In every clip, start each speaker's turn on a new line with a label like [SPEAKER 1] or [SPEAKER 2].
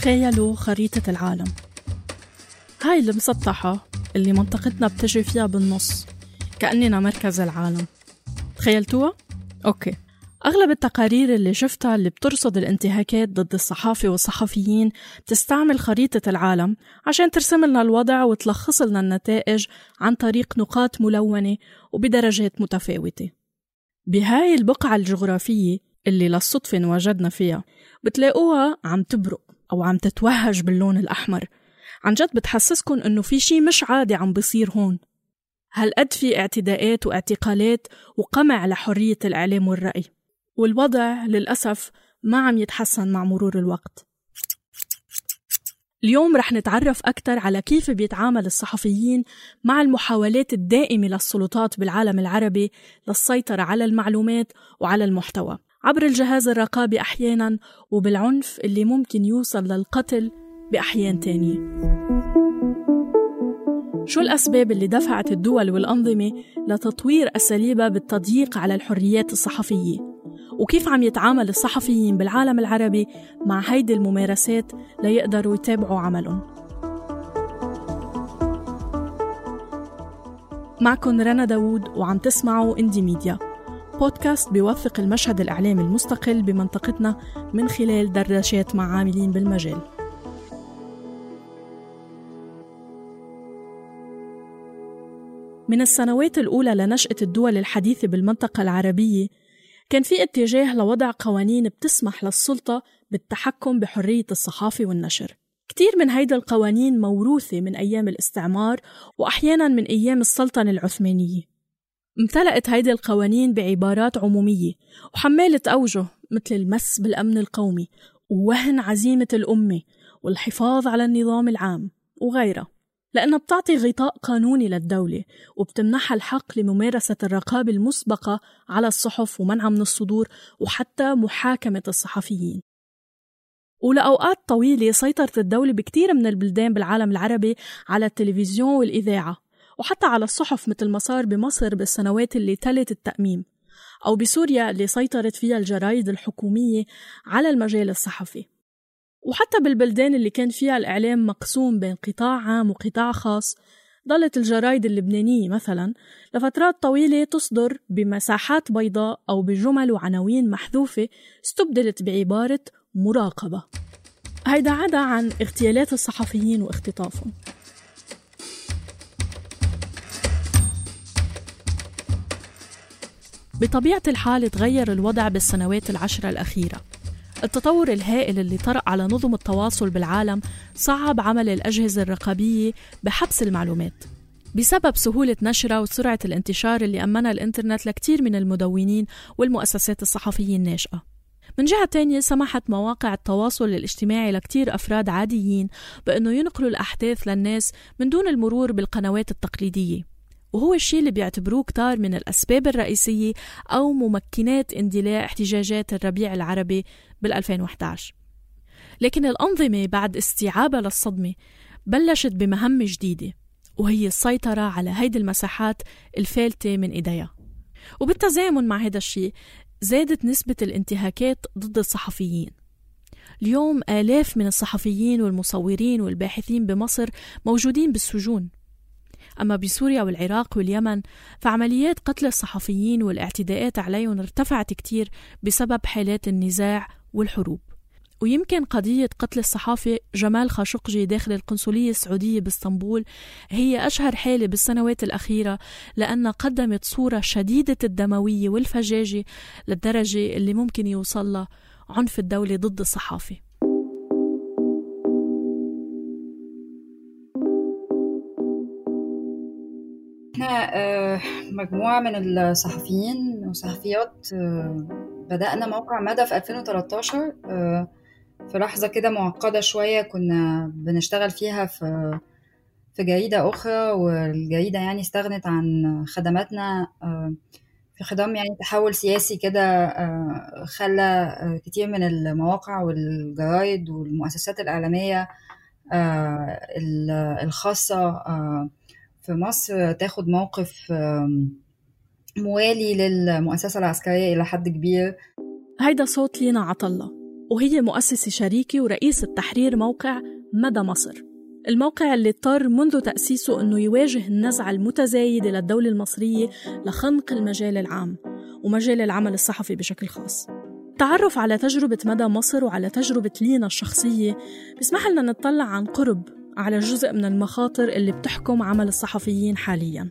[SPEAKER 1] تخيلوا خريطة العالم. هاي المسطحة اللي منطقتنا بتجي فيها بالنص كأننا مركز العالم. تخيلتوها؟ أوكي. أغلب التقارير اللي شفتها اللي بترصد الانتهاكات ضد الصحافة والصحفيين بتستعمل خريطة العالم عشان ترسم لنا الوضع وتلخص لنا النتائج عن طريق نقاط ملونة وبدرجات متفاوتة. بهاي البقعة الجغرافية اللي للصدفة انوجدنا فيها بتلاقوها عم تبرق. أو عم تتوهج باللون الأحمر. عن جد بتحسسكن إنه في شي مش عادي عم بصير هون. هالقد في اعتداءات واعتقالات وقمع لحرية الإعلام والرأي؟ والوضع للأسف ما عم يتحسن مع مرور الوقت. اليوم رح نتعرف أكثر على كيف بيتعامل الصحفيين مع المحاولات الدائمة للسلطات بالعالم العربي للسيطرة على المعلومات وعلى المحتوى. عبر الجهاز الرقابي أحيانا وبالعنف اللي ممكن يوصل للقتل بأحيان تانية. شو الأسباب اللي دفعت الدول والأنظمة لتطوير أساليبها بالتضييق على الحريات الصحفية؟ وكيف عم يتعامل الصحفيين بالعالم العربي مع هيدي الممارسات ليقدروا يتابعوا عملهم؟ معكم رنا داوود وعم تسمعوا إندي ميديا. بودكاست بيوثق المشهد الإعلامي المستقل بمنطقتنا من خلال دردشات مع عاملين بالمجال. من السنوات الأولى لنشأة الدول الحديثة بالمنطقة العربية كان في اتجاه لوضع قوانين بتسمح للسلطة بالتحكم بحرية الصحافة والنشر. كتير من هيدا القوانين موروثة من أيام الاستعمار وأحيانا من أيام السلطنة العثمانية. امتلأت هيدي القوانين بعبارات عمومية وحمالة أوجه مثل المس بالأمن القومي ووهن عزيمة الأمة والحفاظ على النظام العام وغيرها لأنها بتعطي غطاء قانوني للدولة وبتمنحها الحق لممارسة الرقابة المسبقة على الصحف ومنعها من الصدور وحتى محاكمة الصحفيين. ولأوقات طويلة سيطرت الدولة بكتير من البلدان بالعالم العربي على التلفزيون والإذاعة وحتى على الصحف مثل ما صار بمصر بالسنوات اللي تلت التأميم أو بسوريا اللي سيطرت فيها الجرايد الحكومية على المجال الصحفي. وحتى بالبلدان اللي كان فيها الإعلام مقسوم بين قطاع عام وقطاع خاص ظلت الجرايد اللبنانية مثلا لفترات طويلة تصدر بمساحات بيضاء أو بجمل وعناوين محذوفة استبدلت بعبارة مراقبة. هيدا عدا عن اغتيالات الصحفيين واختطافهم. بطبيعة الحال تغير الوضع بالسنوات العشرة الأخيرة. التطور الهائل اللي طرأ على نظم التواصل بالعالم صعب عمل الأجهزة الرقابية بحبس المعلومات. بسبب سهولة نشرها وسرعة الانتشار اللي أمنها الإنترنت لكتير من المدونين والمؤسسات الصحفية الناشئة. من جهة تانية سمحت مواقع التواصل الاجتماعي لكتير أفراد عاديين بأنه ينقلوا الأحداث للناس من دون المرور بالقنوات التقليدية. وهو الشيء اللي بيعتبروه كتار من الأسباب الرئيسية أو ممكنات اندلاع احتجاجات الربيع العربي بال 2011 لكن الأنظمة بعد استيعابها للصدمة بلشت بمهمة جديدة وهي السيطرة على هيدي المساحات الفالتة من إيديها. وبالتزامن مع هذا الشيء زادت نسبة الانتهاكات ضد الصحفيين. اليوم آلاف من الصحفيين والمصورين والباحثين بمصر موجودين بالسجون. أما بسوريا والعراق واليمن فعمليات قتل الصحفيين والاعتداءات عليهم ارتفعت كتير بسبب حالات النزاع والحروب. ويمكن قضية قتل الصحافي جمال خاشقجي داخل القنصلية السعودية باسطنبول هي أشهر حالة بالسنوات الأخيرة لأنها قدمت صورة شديدة الدموية والفجاجة للدرجة اللي ممكن يوصل عنف الدولة ضد الصحافة.
[SPEAKER 2] مجموعة من الصحفيين وصحفيات آه، بدأنا موقع مدى في 2013 آه، في لحظة كده معقدة شوية كنا بنشتغل فيها في في جريدة أخرى والجريدة يعني استغنت عن خدماتنا في خضم يعني تحول سياسي كده خلى كتير من المواقع والجرايد والمؤسسات الإعلامية الخاصة في مصر تاخد موقف موالي للمؤسسة العسكرية إلى حد كبير.
[SPEAKER 1] هيدا صوت لينا عطلة وهي مؤسسة شريكة ورئيسة تحرير موقع مدى مصر. الموقع اللي اضطر منذ تأسيسه أنه يواجه النزعة المتزايدة للدولة المصرية لخنق المجال العام ومجال العمل الصحفي بشكل خاص. التعرف على تجربة مدى مصر وعلى تجربة لينا الشخصية؟ بيسمح لنا نطلع عن قرب. على جزء من المخاطر اللي بتحكم عمل الصحفيين حالياً.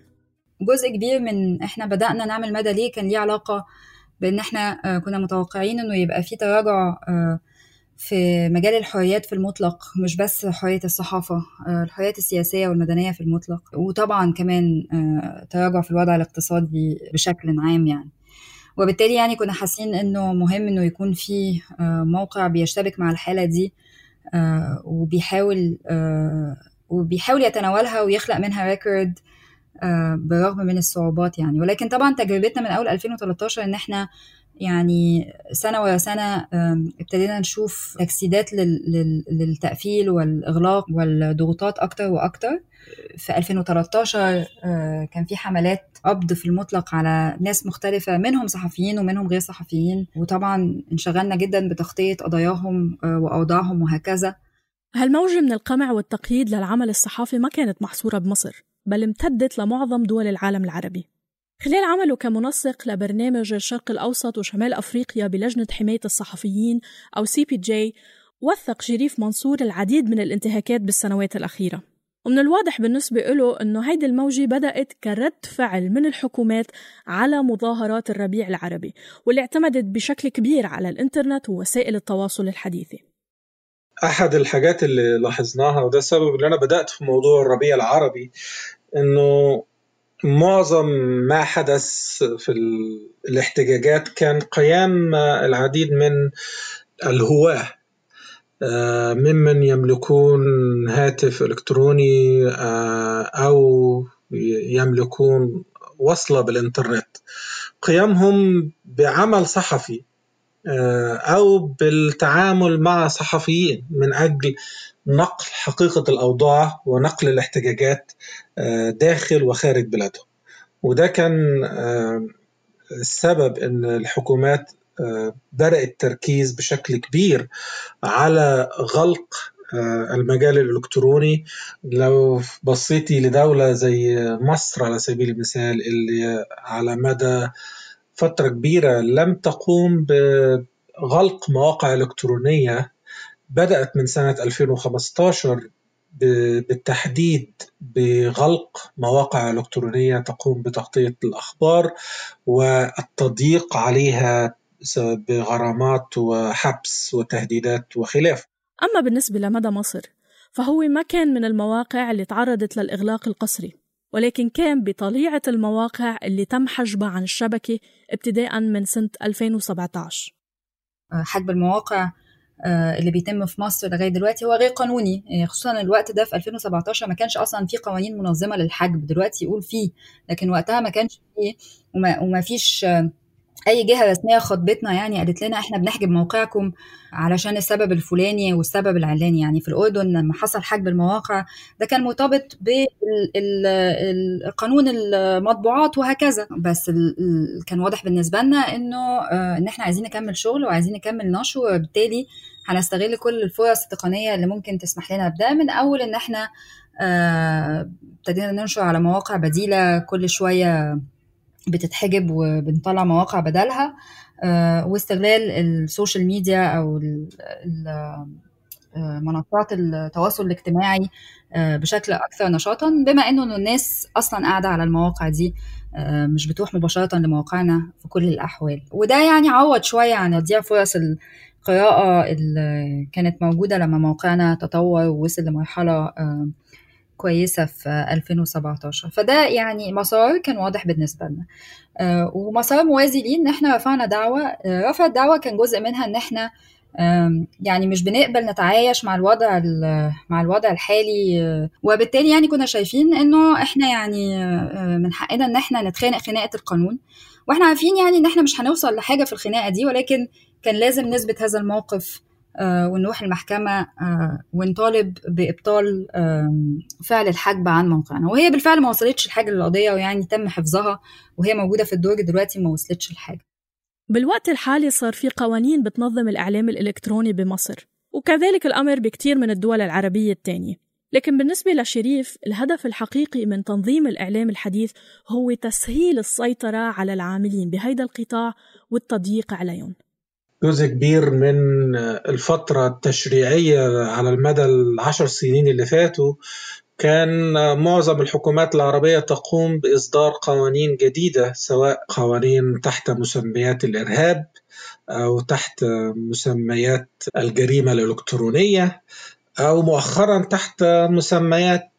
[SPEAKER 2] جزء كبير من إحنا بدأنا نعمل مدى ليه كان ليه علاقة بإن إحنا آه، كنا متوقعين إنه يبقى في تراجع آه، في مجال الحريات في المطلق مش بس حرية الصحافة آه، الحريات السياسية والمدنية في المطلق. وطبعا كمان تراجع في الوضع الاقتصادي بشكل عام يعني. وبالتالي يعني كنا حاسين إنه مهم إنه يكون في موقع بيشتبك مع الحالة دي وبيحاول وبيحاول يتناولها ويخلق منها ريكورد آه، بالرغم من الصعوبات يعني. ولكن طبعا تجربتنا من أول 2013 إن إحنا يعني سنة ورا سنة ابتدينا نشوف تجسيدات للتقفيل والإغلاق والضغوطات أكتر وأكتر. في 2013 آه، كان في حملات قبض في المطلق على ناس مختلفة منهم صحفيين ومنهم غير صحفيين. وطبعا انشغلنا جدا بتغطية قضاياهم آه، وأوضاعهم وهكذا.
[SPEAKER 1] هالموجة من القمع والتقييد للعمل الصحافي ما كانت محصورة بمصر بل امتدت لمعظم دول العالم العربي؟ خلال عمله كمنسق لبرنامج الشرق الأوسط وشمال أفريقيا بلجنة حماية الصحفيين أو CPJ وثق شريف منصور العديد من الانتهاكات بالسنوات الأخيرة. ومن الواضح بالنسبة له أنه هيدي الموجة بدأت كرد فعل من الحكومات على مظاهرات الربيع العربي واللي اعتمدت بشكل كبير على الإنترنت ووسائل التواصل الحديثة.
[SPEAKER 3] أحد الحاجات اللي لاحظناها وده السبب اللي أنا بدأت في موضوع الربيع العربي إنه معظم ما حدث في الاحتجاجات كان قيام العديد من الهواة. ممن يملكون هاتف إلكتروني آه، أو يملكون وصلة بالإنترنت. قيامهم بعمل صحفي آه، أو بالتعامل مع صحفيين من أجل نقل حقيقة الأوضاع ونقل الاحتجاجات آه، داخل وخارج بلادهم. وده كان آه، السبب إن الحكومات بدأ التركيز بشكل كبير على غلق المجال الإلكتروني. لو بصيتي لدولة زي مصر على سبيل المثال اللي على مدى فترة كبيرة لم تقوم بغلق مواقع إلكترونية بدأت من سنة 2015 بالتحديد بغلق مواقع إلكترونية تقوم بتغطية الأخبار والتضييق عليها بغرامات وحبس وتهديدات وخلافه
[SPEAKER 1] أما بالنسبة لمدى مصر فهو ما كان من المواقع اللي تعرضت للإغلاق القسري ولكن كان بطليعة المواقع اللي تم حجبها عن الشبكة ابتداء من سنة 2017
[SPEAKER 2] آه، حجب المواقع آه، اللي بيتم في مصر لغاية دلوقتي هو غير قانوني آه، خصوصا الوقت ده في 2017 ما كانش أصلا في قوانين منظمة للحجب دلوقتي يقول فيه لكن وقتها ما كانش فيه وما, وما فيش أي جهة رسمية خطبتنا يعني قالت لنا إحنا بنحجب موقعكم علشان السبب الفلاني والسبب العلاني. يعني في الأردن لما حصل حجب المواقع ده كان مرتبط بالقانون المطبوعات وهكذا. بس كان واضح بالنسبة لنا إنه آه، إن إحنا عايزين نكمل شغل وعايزين نكمل نشر وبالتالي هنستغل كل الفرص التقنية اللي ممكن تسمح لنا بده. من أول إن إحنا آه، ابتدينا ننشر على مواقع بديلة كل شوية بتتحجب وبنطلع مواقع بدلها آه، واستغلال السوشيال ميديا أو آه، منصات التواصل الاجتماعي آه، بشكل أكثر نشاطا بما إنه الناس أصلا قاعدة على المواقع دي مش بتروح مباشرة لمواقعنا في كل الأحوال. وده يعني عوض شوية عن تضييع فرص القراءة اللي كانت موجودة لما موقعنا تطور ووصل لمرحلة كويسة في 2017 فده يعني مسار كان واضح بالنسبة لنا. آه، ومسار موازي ليه إن إحنا رفعنا دعوة آه، رفع الدعوة كان جزء منها إن إحنا يعني مش بنقبل نتعايش مع الوضع مع الوضع الحالي آه، وبالتالي يعني كنا شايفين إنه إحنا يعني من حقنا إن إحنا نتخانق خناقة القانون. وإحنا عارفين يعني إن إحنا مش هنوصل لحاجة في الخناقة دي ولكن كان لازم نثبت هذا الموقف ونروح المحكمة آه، ونطالب بإبطال فعل الحجب عن موقعنا. وهي بالفعل ما وصلتش الحاجة للقضية ويعني تم حفظها وهي موجودة في الدرج دلوقتي ما وصلتش الحاجة
[SPEAKER 1] بالوقت الحالي صار في قوانين بتنظم الإعلام الإلكتروني بمصر وكذلك الأمر بكتير من الدول العربية التانية. لكن بالنسبة لشريف الهدف الحقيقي من تنظيم الإعلام الحديث هو تسهيل السيطرة على العاملين بهيدا القطاع والتضييق عليهم.
[SPEAKER 3] جزء كبير من الفترة التشريعية على المدى العشر سنين اللي فاتوا كان معظم الحكومات العربية تقوم بإصدار قوانين جديدة سواء قوانين تحت مسميات الإرهاب أو تحت مسميات الجريمة الإلكترونية أو مؤخرا تحت مسميات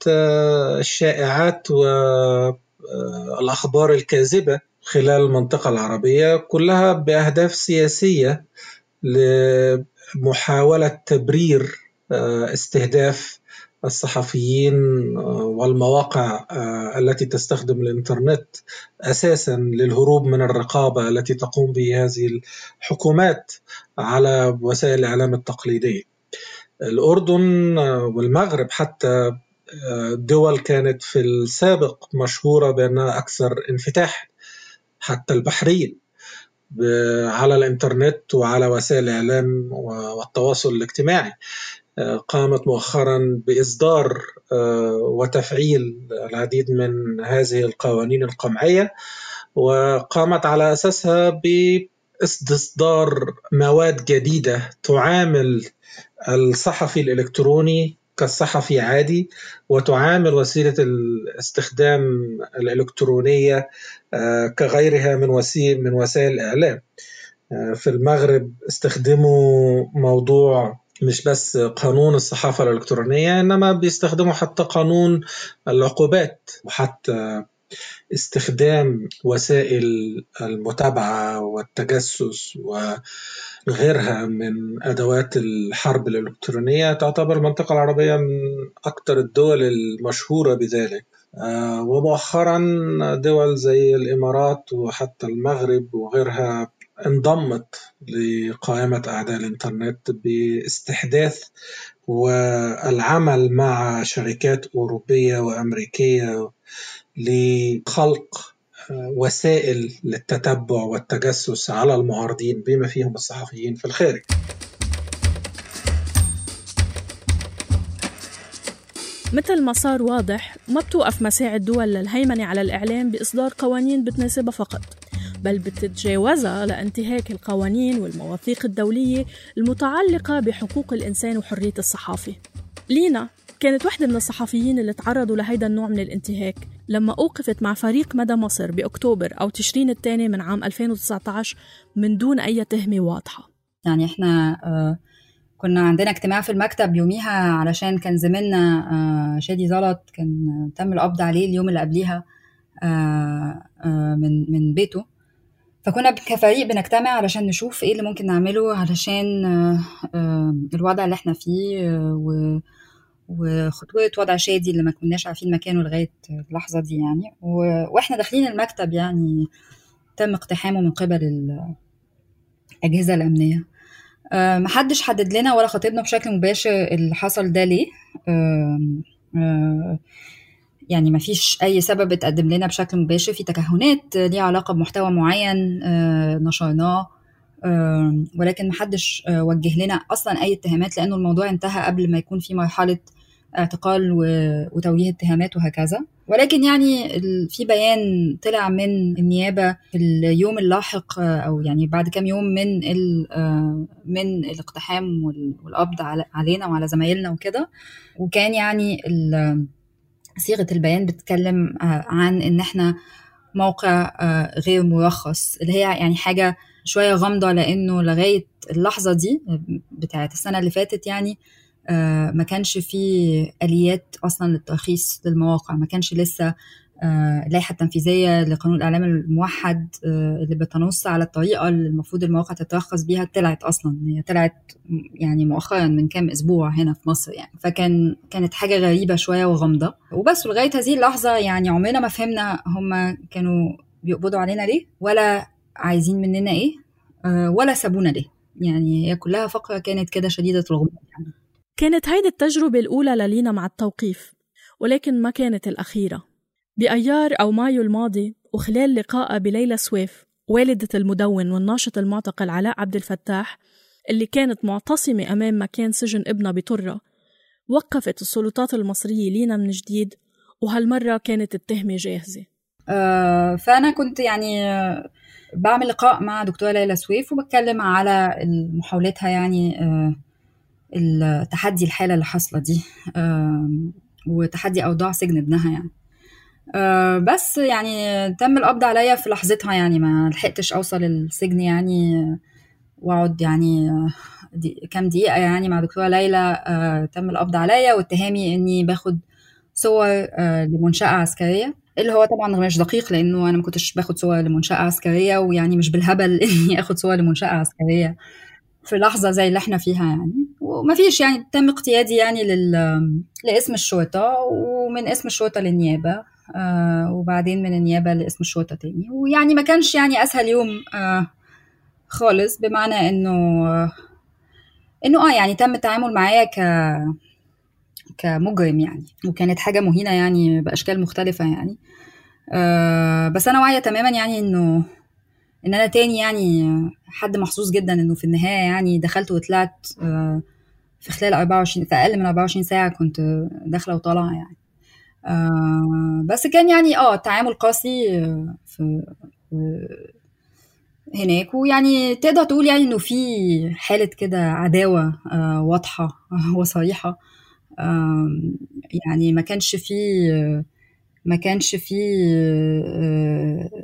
[SPEAKER 3] الشائعات والأخبار الكاذبة. خلال المنطقة العربية كلها بأهداف سياسية لمحاولة تبرير استهداف الصحفيين والمواقع التي تستخدم الإنترنت أساسا للهروب من الرقابة التي تقوم به هذه الحكومات على وسائل الإعلام التقليدية. الأردن والمغرب حتى دول كانت في السابق مشهورة بأنها أكثر انفتاحا حتى البحرين على الإنترنت وعلى وسائل الإعلام والتواصل الاجتماعي. قامت مؤخرا بإصدار وتفعيل العديد من هذه القوانين القمعية وقامت على أساسها بإستصدار مواد جديدة تعامل الصحفي الإلكتروني كالصحفي عادي وتعامل وسيلة الاستخدام الإلكترونية كغيرها من وسيل من وسائل الإعلام. في المغرب استخدموا موضوع مش بس قانون الصحافة الإلكترونية إنما بيستخدموا حتى قانون العقوبات وحتى استخدام وسائل المتابعة والتجسس وغيرها من أدوات الحرب الإلكترونية تعتبر المنطقة العربية من أكثر الدول المشهورة بذلك. ومؤخرا دول زي الإمارات وحتى المغرب وغيرها انضمت لقائمة أعداء الإنترنت باستحداث والعمل مع شركات أوروبية وأمريكية لخلق وسائل للتتبع والتجسس على المعارضين بما فيهم الصحفيين في الخارج.
[SPEAKER 1] مثل ما صار واضح ما بتوقف مساعي الدول للهيمنة على الإعلام بإصدار قوانين بتناسبها فقط بل بتتجاوزها لانتهاك القوانين والمواثيق الدولية المتعلقة بحقوق الإنسان وحرية الصحافة. لينا كانت واحدة من الصحفيين اللي تعرضوا لهيدا النوع من الانتهاك. لما أوقفت مع فريق مدى مصر بأكتوبر أو تشرين الثاني من عام 2019 من دون أي تهمة واضحة.
[SPEAKER 2] يعني إحنا آه كنا عندنا اجتماع في المكتب يوميها علشان كان زميلنا آه شادي زلط كان تم القبض عليه اليوم اللي قبليها آه من من بيته. فكنا كفريق بنجتمع علشان نشوف إيه اللي ممكن نعمله علشان الوضع اللي إحنا فيه وخطوة وضع شادي اللي ما كناش عارفين مكانه لغاية اللحظة دي يعني. وإحنا داخلين المكتب يعني تم اقتحامه من قبل الأجهزة الأمنية. محدش حدد لنا ولا خاطبنا بشكل مباشر اللي حصل ده ليه. يعني ما فيش أي سبب اتقدم لنا بشكل مباشر في تكهنات ليها علاقة بمحتوى معين نشرناه ولكن محدش وجه لنا أصلا أي اتهامات لأنه الموضوع انتهى قبل ما يكون في مرحلة اعتقال وتوجيه اتهامات وهكذا. ولكن يعني في بيان طلع من النيابة في اليوم اللاحق أو يعني بعد كام يوم من من الاقتحام والقبض علينا وعلى زمايلنا وكده. وكان يعني صيغة البيان بتتكلم عن إن إحنا موقع غير مرخص اللي هي يعني حاجة شوية غامضة لأنه لغاية اللحظة دي بتاعت السنة اللي فاتت يعني ما كانش في آليات أصلا للترخيص للمواقع ما كانش لسه اللائحه التنفيذيه لقانون الإعلام الموحد اللي بتنص على الطريقة اللي المفروض المواقع تترخص بيها طلعت أصلا. هي طلعت يعني مؤخرا من كام أسبوع هنا في مصر يعني. فكان كانت حاجة غريبة شوية وغامضة. وبس لغايه هذه اللحظة يعني عمرنا ما فهمنا هم كانوا بيقبضوا علينا ليه ولا عايزين مننا إيه ولا سابونا ليه. يعني هي كلها فقرة كانت كده شديدة الغموض يعني.
[SPEAKER 1] كانت هيدي التجربة الأولى للينا مع التوقيف ولكن ما كانت الأخيرة. بأيار أو مايو الماضي وخلال لقائها بليلى سويف والدة المدون والناشط المعتقل علاء عبد الفتاح اللي كانت معتصمة أمام مكان سجن ابنها بطرة وقفت السلطات المصرية لينا من جديد وهالمرة كانت التهمة جاهزة.
[SPEAKER 2] آه فأنا كنت يعني بعمل لقاء مع دكتورة ليلى سويف وبتكلم على محاولتها يعني آه التحدي الحالة اللي حاصلة دي آه وتحدي أوضاع سجن ابنها يعني. آه بس يعني تم القبض عليا في لحظتها يعني ما لحقتش أوصل السجن يعني وأقعد يعني دي كام دقيقة يعني مع دكتورة ليلى آه تم القبض عليا واتهامي إني باخد صور آه لمنشأة عسكرية اللي هو طبعا مش دقيق لأنه أنا ما كنتش باخد صور لمنشأة عسكرية ويعني مش بالهبل إني آخد صور لمنشأة عسكرية في لحظة زي اللي إحنا فيها يعني. وما فيش يعني تم اقتيادي يعني لل... لاسم الشرطة ومن اسم الشرطة للنيابة. آه وبعدين من النيابة لاسم الشرطة تاني. ويعني ما كانش يعني أسهل يوم آه خالص بمعنى إنه آه إنه آه يعني تم التعامل معايا ك كمجرم يعني. وكانت حاجة مهينة يعني بأشكال مختلفة يعني. آه بس أنا واعية تماما يعني إنه إن أنا تاني يعني حد محظوظ جدا إنه في النهاية يعني دخلت وطلعت في خلال 24 في أقل من 24 ساعة كنت داخلة وطالعة يعني. بس كان يعني آه التعامل قاسي في هناك. ويعني تقدر تقول يعني إنه في حالة كده عداوة واضحة وصريحة. يعني ما كانش فيه ما كانش فيه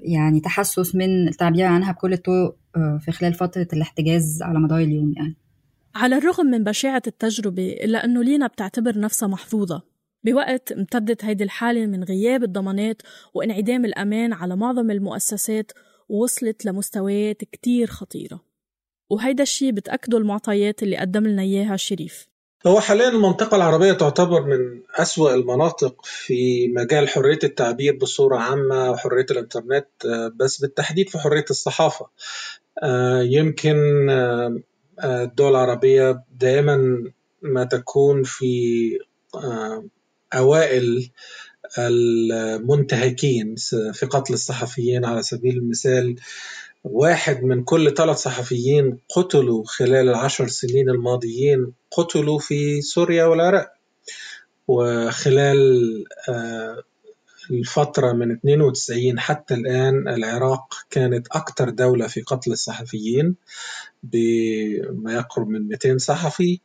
[SPEAKER 2] يعني تحسس من التعبير عنها بكل الطرق في خلال فترة الاحتجاز على مدار اليوم يعني.
[SPEAKER 1] على الرغم من بشاعة التجربة إلا أنه لينا بتعتبر نفسها محظوظة. بوقت امتدت هيدي الحالة من غياب الضمانات وانعدام الأمان على معظم المؤسسات ووصلت لمستويات كتير خطيرة. وهيدا الشي بتأكده المعطيات اللي قدم لنا إياها شريف.
[SPEAKER 3] هو حاليا المنطقة العربية تعتبر من أسوأ المناطق في مجال حرية التعبير بصورة عامة وحرية الإنترنت بس بالتحديد في حرية الصحافة. يمكن الدول العربية دائما ما تكون في أوائل المنتهكين في قتل الصحفيين على سبيل المثال واحد من كل ثلاث صحفيين قتلوا خلال العشر سنين الماضيين قتلوا في سوريا والعراق. وخلال الفترة من 92 حتى الآن العراق كانت أكثر دولة في قتل الصحفيين بما يقرب من 200 صحفي.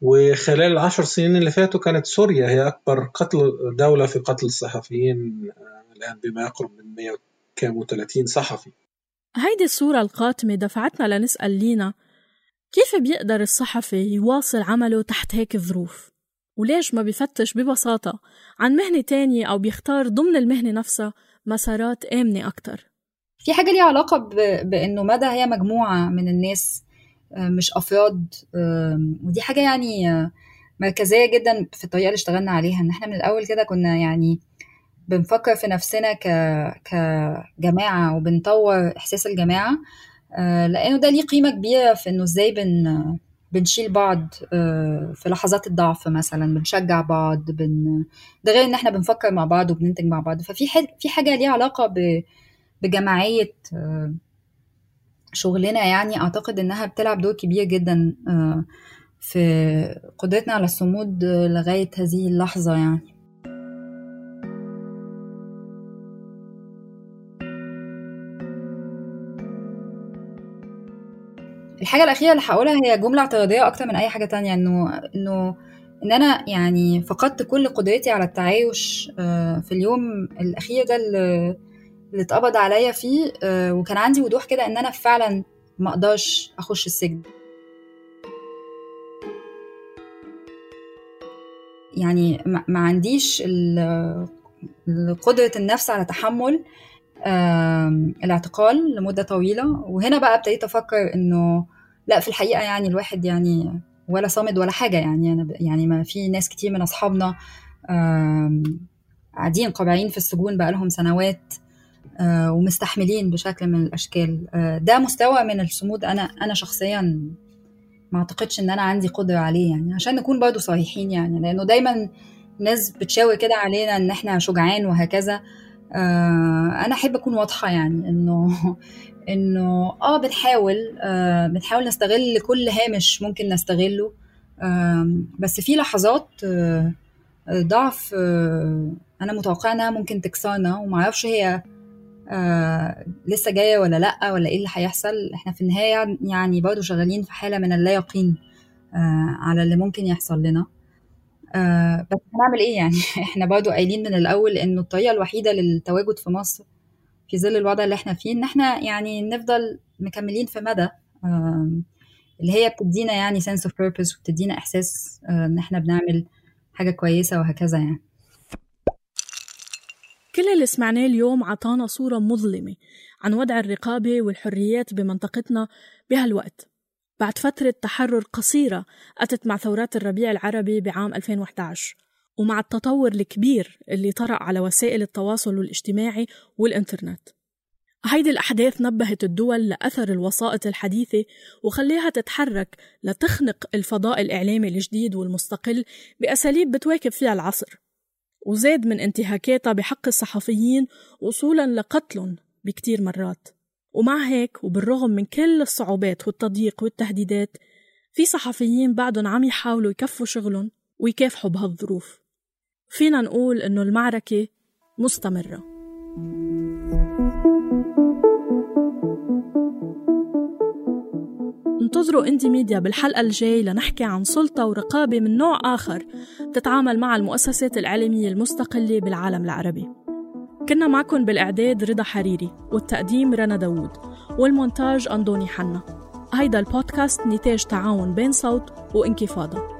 [SPEAKER 3] وخلال العشر سنين اللي فاتوا كانت سوريا هي أكبر قتل دولة في قتل الصحفيين الآن بما يقرب من 130 صحفي
[SPEAKER 1] هيدي الصورة القاتمة دفعتنا لنسأل لينا كيف بيقدر الصحفي يواصل عمله تحت هيك الظروف؟ وليش ما بيفتش ببساطة عن مهنة تانية أو بيختار ضمن المهنة نفسها مسارات آمنة أكتر؟
[SPEAKER 2] في حاجة ليها علاقة ب... بأنه مدى هي مجموعة من الناس مش أفراد ودي حاجة يعني مركزية جدا في الطريقة اللي اشتغلنا عليها. إن إحنا من الأول كده كنا يعني بنفكر في نفسنا ك... كجماعة وبنطور إحساس الجماعة لأنه ده ليه قيمة كبيرة في إنه إزاي بن... بنشيل بعض في لحظات الضعف مثلا بنشجع بعض بن... ده غير إن إحنا بنفكر مع بعض وبننتج مع بعض. ففي ح... في حاجة ليها علاقة ب... بجماعية شغلنا يعني أعتقد إنها بتلعب دور كبير جدا في قدرتنا على الصمود لغاية هذه اللحظة يعني. الحاجة الأخيرة اللي هقولها هي جملة اعتراضية أكتر من أي حاجة تانية إنه إنه إن أنا يعني فقدت كل قدرتي على التعايش في اليوم الأخير ده اللي اللي اتقبض عليا فيه وكان عندي وضوح كده إن أنا فعلا ما أقدرش أخش السجن. يعني ما عنديش قدرة النفس على تحمل الاعتقال لمدة طويلة. وهنا بقى ابتديت أفكر إنه لا في الحقيقة يعني الواحد يعني ولا صامد ولا حاجة. يعني أنا يعني ما في ناس كتير من أصحابنا قاعدين قابعين في السجون بقالهم سنوات ومستحملين بشكل من الأشكال. ده مستوى من الصمود. أنا أنا شخصيا ما أعتقدش إن أنا عندي قدرة عليه يعني عشان نكون برضو صريحين يعني لأنه دايما ناس بتشاور كده علينا إن إحنا شجعان وهكذا. آه أنا أحب أكون واضحة يعني إنه إنه آه بنحاول آه بنحاول نستغل كل هامش ممكن نستغله. آه بس في لحظات آه ضعف آه أنا متوقعة إنها ممكن تكسرنا ومعرفش هي آه لسه جاية ولا لأ ولا إيه اللي هيحصل. إحنا في النهاية يعني برضو شغالين في حالة من اللا يقين آه على اللي ممكن يحصل لنا. آه بس هنعمل إيه يعني؟ إحنا برضو قايلين من الأول إنه الطريقة الوحيدة للتواجد في مصر في ظل الوضع اللي إحنا فيه إن إحنا يعني نفضل مكملين في مدى آه اللي هي بتدينا يعني sense of purpose وبتدينا إحساس آه إن إحنا بنعمل حاجة كويسة وهكذا يعني.
[SPEAKER 1] كل اللي سمعناه اليوم عطانا صورة مظلمة عن وضع الرقابة والحريات بمنطقتنا بهالوقت. بعد فترة تحرر قصيرة أتت مع ثورات الربيع العربي بعام 2011 ومع التطور الكبير اللي طرأ على وسائل التواصل الاجتماعي والإنترنت. هيدي الأحداث نبهت الدول لأثر الوسائط الحديثة وخليها تتحرك لتخنق الفضاء الإعلامي الجديد والمستقل بأساليب بتواكب فيها العصر. وزاد من انتهاكاتها بحق الصحفيين وصولا لقتلهم بكتير مرات. ومع هيك وبالرغم من كل الصعوبات والتضييق والتهديدات في صحفيين بعدهم عم يحاولوا يكفوا شغلهم ويكافحوا بهالظروف. فينا نقول إنه المعركة مستمرة. انتظروا إندي ميديا بالحلقة الجاي لنحكي عن سلطة ورقابة من نوع آخر تتعامل مع المؤسسات الإعلامية المستقلة بالعالم العربي. كنا معكم بالإعداد رضا حريري والتقديم رنا داوود والمونتاج أندوني حنا. هيدا البودكاست نتاج تعاون بين صوت وانكفاضة.